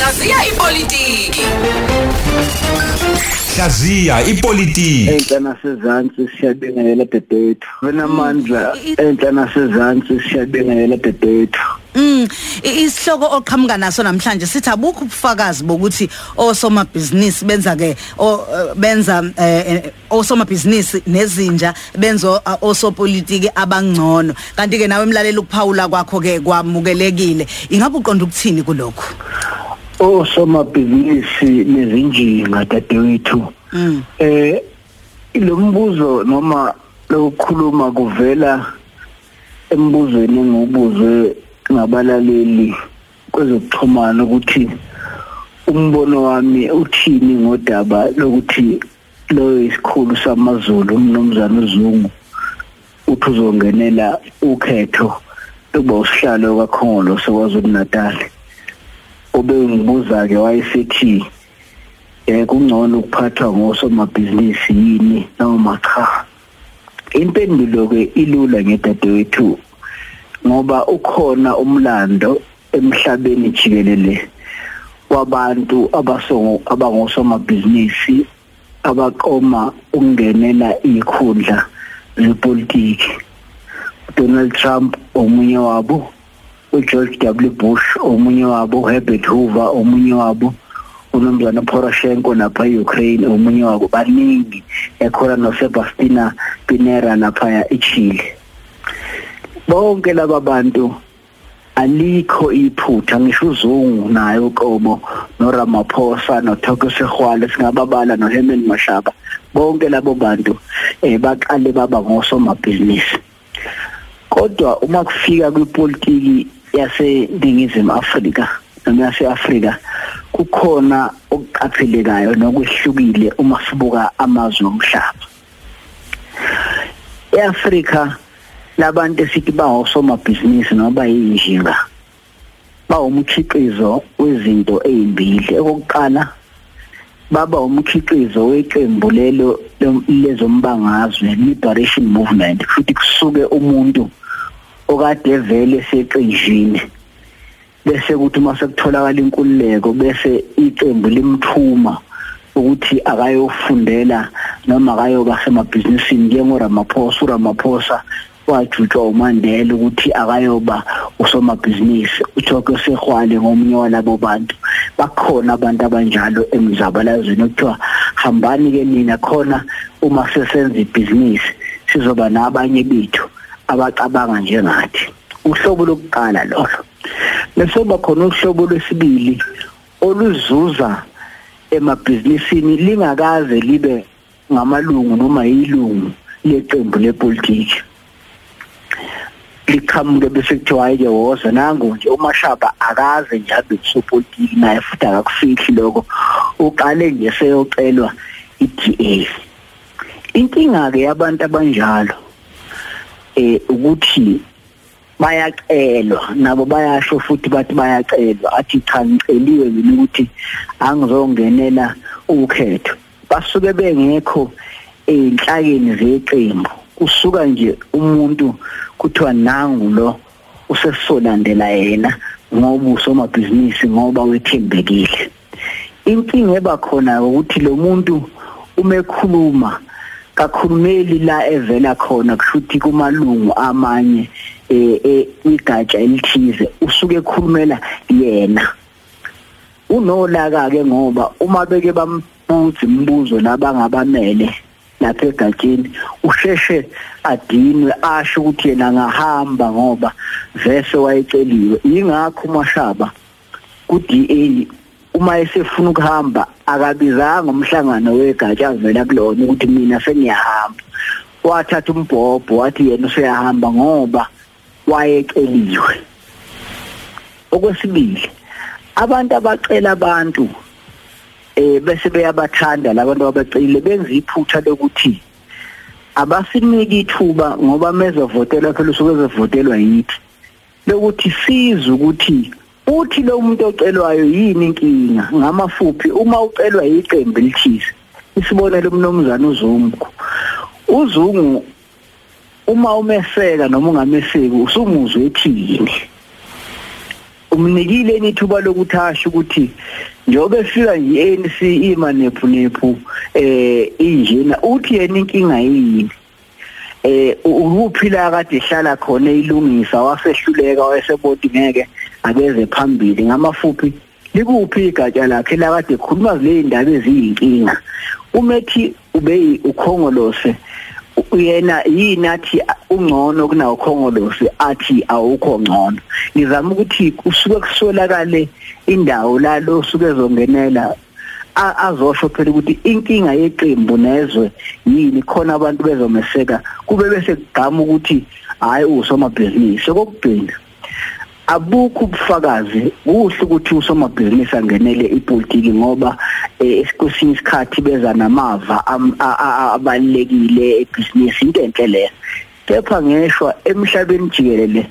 Hlaziya ipolitiki. Hlaziya ipolitiki. enhla nasezantsi siyabingelela dedethu benamandla enhla nasezantsi siyabingelela dedethu Mm i- isihloko oqhamuka naso namhlanje sithi abukho ubufakazi bokuthi osomabhizinisi benza ke o- eh, benza eh, eh, osomabhizinisi nezinja benzo uh, osopolitiki abangcono. Kanti ke nawe emlaleli ukuphawula kwakho ke kwamukelekile. Ingabe uqonda ukuthini kulokho osomabhizinisi nezinjinga dadewethu. Mm. Eh lo mbuzo noma lokukhuluma kuvela embuzweni engubuzwe ngabalaleli kwezokuxhumana ukuthi umbono wami uthini ngodaba lokuthi lo isikhulu samaZulu umnomzana uZungu uthi uzongenela ukhetho lokuba usihlalo kakhongolo sekwazulu Natal obengibuza ke wayesethi eh kungcono ukuphathwa ngosomabhizinisi yini? Noma cha. Impendulo ke ilula ngedadewethu ngoba ukhona umlando emhlabeni jikelele wabantu abasongo abangosomabhizinisi abaqoma ukungenela ikhundla zepolitiki. Donald Trump omunye wabo uGeorge W. Bush omunye wabo Herbert Hoover omunye wabo unomzana Poroshenko lapha eUkraine omunye wabo. Baningi ekhona noSebastian Pinera lapha eChile. Bonke laba bantu alikho iphutha ngisho uzungu naye uqobo noRamaphosa noThoko Sehwala singababala noHerman Mashaba. Bonke labo bantu eh baqale baba ngosomabhizinisi. Kodwa uma kufika kwipolitiki yaseNingizimu Afrika noma yase-Afrika kukhona okuqaphelekayo nokwehlukile uma sibuka amazwe omhlaba. eAfrika labantu esithi bawosomabhizinisi noma yinjinga bawumkhiqizo wezinto ezimbili. Okokuqala baba umkhiqizo weqembu lelo lezombangazwe liberation movement futhi kusuke umuntu okade vele seqinjini bese kuthi mase kutholakala inkululeko bese iqembu limthuma ukuthi akayofundela noma akayoba semabhizinisini. njengoRamaphosa uRamaphosa wajutshwa uMandela ukuthi akayoba usomabhizinisi uThoko Sehwale ngomunye walabo bantu. Bakhona abantu abanjalo emzabalazweni okuthiwa hambani ke nina khona uma sesenza ibhizinisi sizoba nabanye bethu. Abacabanga njengathi uhlobo lokuqala lolo. Bese kuba khona uhlobo lwesibili oluzuza emabhizinisini lingakaze libe ngamalungu noma yilungu leqembu lepolitiki. Liqhamuke bese kuthiwa ayike woza nangu nje umashaba akaze nje abe kusopolitiki naye futhi akakufihli lokho. Uqale nje seyocelwa iDA inkinga ke yabantu abanjalo eh ukuthi bayacelwa. Nabo bayasho futhi bathi bayacelwa. Athi cha ngiceliwe mina ukuthi angizongenela ukhetho. Basuke bengekho enhlakeni zeqembu. Usuka nje umuntu kuthiwa nangu lo usesolandela yena ngoba usomabhizinisi ngoba wethembekile. Inkinga eba khona ukuthi lo muntu umekhuluma kakhulumeli la evela khona kushuthi kumalungu amanye eh igatsha elithize usuke ekhulumela yena. Unolaka ke ngoba uma beke bambuza imibuzo labangabamele lapha egatsheni usheshe adinwe asho ukuthi yena angahamba ngoba vese wayeceliwe. Ingakho umashaba ku DA uma esefuna ukuhamba akabizanga umhlangano wegatsha avela kulona ukuthi mina sengiyahamba. Wathatha umbhobho wathi yena useyahamba ngoba wayeceliwe. Okwesibili abantu abacela abantu eh bese beyabathanda labantu abacile benza iphutha lokuthi abasiniki ithuba ngoba mezavotelwa phela usuke ezovotelwa yithi lokuthi siza ukuthi uthi lo muntu ocelwayo yini inkinga? Ngamafuphi? Uma ucelwa iqembu elithize isibonelo umnomzana uzungu. Uzungu uma umeseka noma ungameseki usumuzwe ethini umnikile nithuba lokuthi asho ukuthi njobe fika nje ANC ima nephu eh injena uthi yena inkinga yini? Eh ukuphila kade ehlala khona ilungisa wasehluleka wayesebodi ngeke abeze phambili ngamafuphi likuphi igatsha lakhe la kade khuluma zile ndaba eziyinkinga? Umethi ube ukhongolose uyena yini athi ungcono kunawo khongolose athi awukho ngcono? Ngizama ukuthi kusuke kusolakale indawo la lo suke ezongenela azosho phela ukuthi inkinga yeqembu nezwe yini khona abantu bezomeseka kube bese kugama ukuthi hayi usomabhizinisi. Okugcina abukho ubufakazi. Kuhle ukuthi usomabhizinisi angenele ipolitiki ngoba esikosini isikhathi beza namava abalekile ebhizinisi into enhle leyo. Kepha ngeshwa emhlabeni jikelele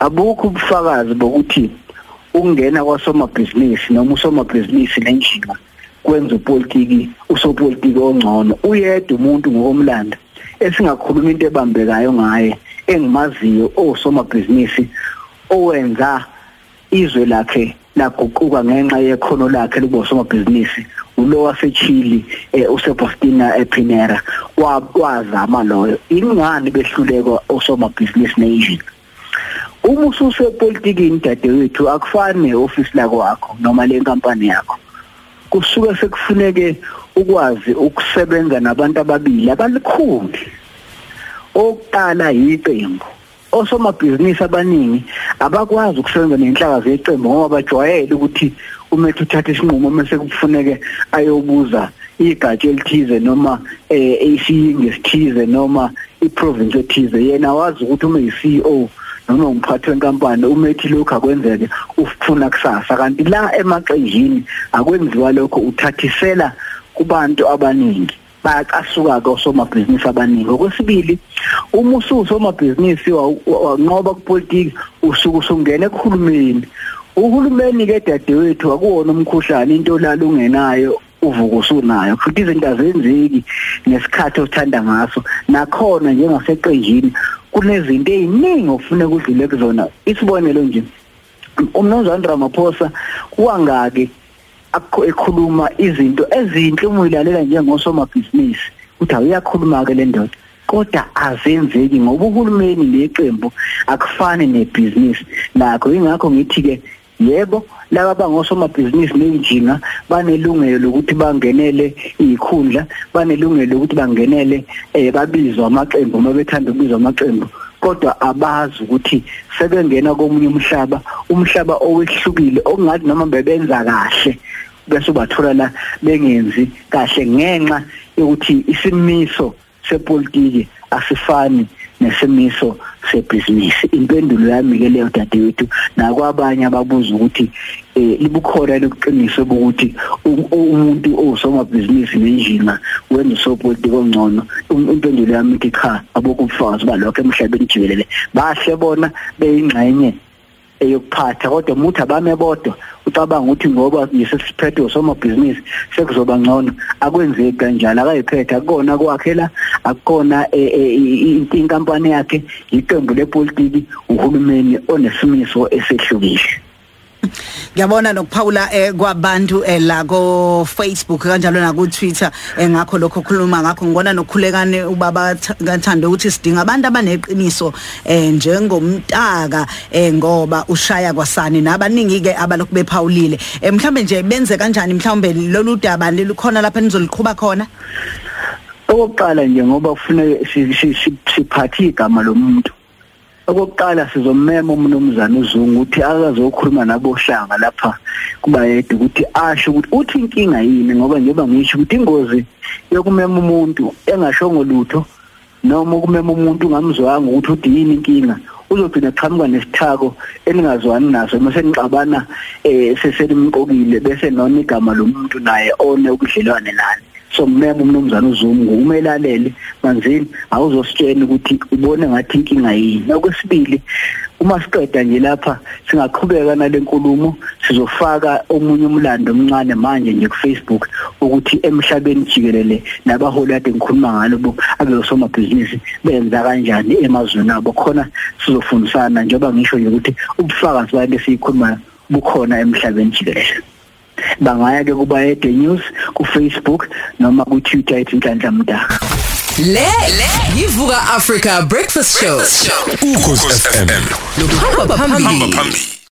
abukho ubufakazi bokuthi ukungena kwasomabhizinisi noma usomabhizinisi nenjinga kwenza upolitiki usopolitiki ongcono uyedwa umuntu ngokomlando esingakhuluma into ebambekayo ngaye engimaziyo osomabhizinisi owenza izwe lakhe laguquka ngenxa yekhono lakhe libosomabhizinisi ulo wasechili uSebastian Epinera. Wazama loyo. Ingani behluleka osomabhizinisi nation uma ususepolitikini dadewethu akufani neoffice lakwakho noma lenkampani yakho. Kusuke sekufuneke ukwazi ukusebenza nabantu ababili abalikhulu. Okuqala yiqembu. Osomabhizinisi abaningi abakwazi ukusebenza nenhlaka zeqembu ngoba bajwayele ukuthi umethu uthatha isinqumo mase kufuneke ayobuza igatsha elithize noma eh isiyingi esithize noma iprovince ethize. Yena wazi ukuthi uma yi-CEO noma umphathi wenkampani umethi lokho akwenzeke ufuna kusasa. Kanti la emaqenjini akwenziwa lokho uthathisela kubantu abaningi. Bayaqasuka ke osomabhizinisi abaningi. Okwesibili uma ususomabhizinisi wanqoba kupolitiki usuku usungena ekuhulumeni. Uhulumeni ke dadewethu akuwona umkhuhlane into lala ungenayo uvuka usunayo. Futhi izinto azenzeki nesikhathi othanda ngaso. Nakhona njengaseqenjini kunezinto eziningi ofuna ukudlule kuzona. Isibonelo nje umnozana Ramaphosa kuwangake ekhuluma izinto ezinhle uma uyilalela njengosomabhizinisi. Uthi awuyakhuluma ke le ndoda kodwa azenzeki ngoba uhulumeni neqembu akufani nebhizinisi nakho. Ingakho ngithi ke yebo laba bangosomabhizinisi nenjinga banelungelo lokuthi bangenele izikhundla banelungelo lokuthi bangenele eh babizwa amaqembu uma bethanda ukubizwa amaqembu. Kodwa abazi ukuthi sebengena komunye umhlaba umhlaba owehlukile okungathi noma bebenza kahle. Bese ubathola la bengenzi kahle ngenxa yokuthi isimiso sepolitiki asifani nesimiso sebhizinisi. Impendulo yami ke leyo dadewethu nakwabanye ababuza ukuthi eh libukhona lokuqiniswa ukuthi umuntu osomabhizinisi nenjinga wenza sopolitiki ongcono impendulo yami ithi cha abukho ubufakazi balokho emhlabeni jikelele bahle bona beyingxenye eyokuphatha kodwa umuthi abame bodwa ucabanga ukuthi ngoba yisiphetho somabhizinisi sekuzoba ngcono. Akwenzeki kanjalo akayiphethe akukona kwakhe la akukona inkampani yakhe iqembu lepolitiki uhulumeni onesimiso esehlukile. Ngiyabona nokuphawula eh, kwabantu eh, la ko Facebook kanjalo na ku Twitter eh, ngakho lokho khuluma ngakho. Ngibona nokhulekane ubaba kathando ukuthi sidinga abantu abaneqiniso njengomntaka ngoba ushaya kwasani nabaningi ke abalokhu bephawulile. Mhlambe nje benze kanjani? Mhlambe lolu daba likhona lapha nizoliqhuba khona? Okokuqala nje ngoba kufanele siphathe igama lomuntu. Okokuqala sizomema umnumzana uzungu ukuthi akazokhuluma nabohlanga lapha kuba yedwa ukuthi asho ukuthi uthi inkinga yini? Ngoba njengoba ngisho ukuthi ingozi yokumema umuntu engashongo lutho noma ukumema umuntu ungamzwanga ukuthi uthi yini inkinga uzogcina qhamuka nesithako eningazwani naso. Mase nixabana eh seselimqokile bese nona igama lomuntu naye one ubudlelwane nani. So mmema umnumzana uzungu umelalele manzini awuzositshela ukuthi ubone ngathi inkinga yini. Okwesibili uma siqeda nje lapha singaqhubeka nalenkulumo sizofaka omunye umlando omncane manje nje ku Facebook ukuthi emhlabeni jikelele nabaholi ade ngikhuluma ngalo abesomabhizinisi benza kanjani emazweni abo. Khona sizofundisana njengoba ngisho nje ukuthi ubufakazi bale sikhuluma bukhona emhlabeni jikelele. Bangaya ke kuba e news ku Facebook noma ku Twitter ethi inhlanhla mdaka Le le yivuka Africa Breakfast Show. ukhosi FM Lo hamba phambili. phambili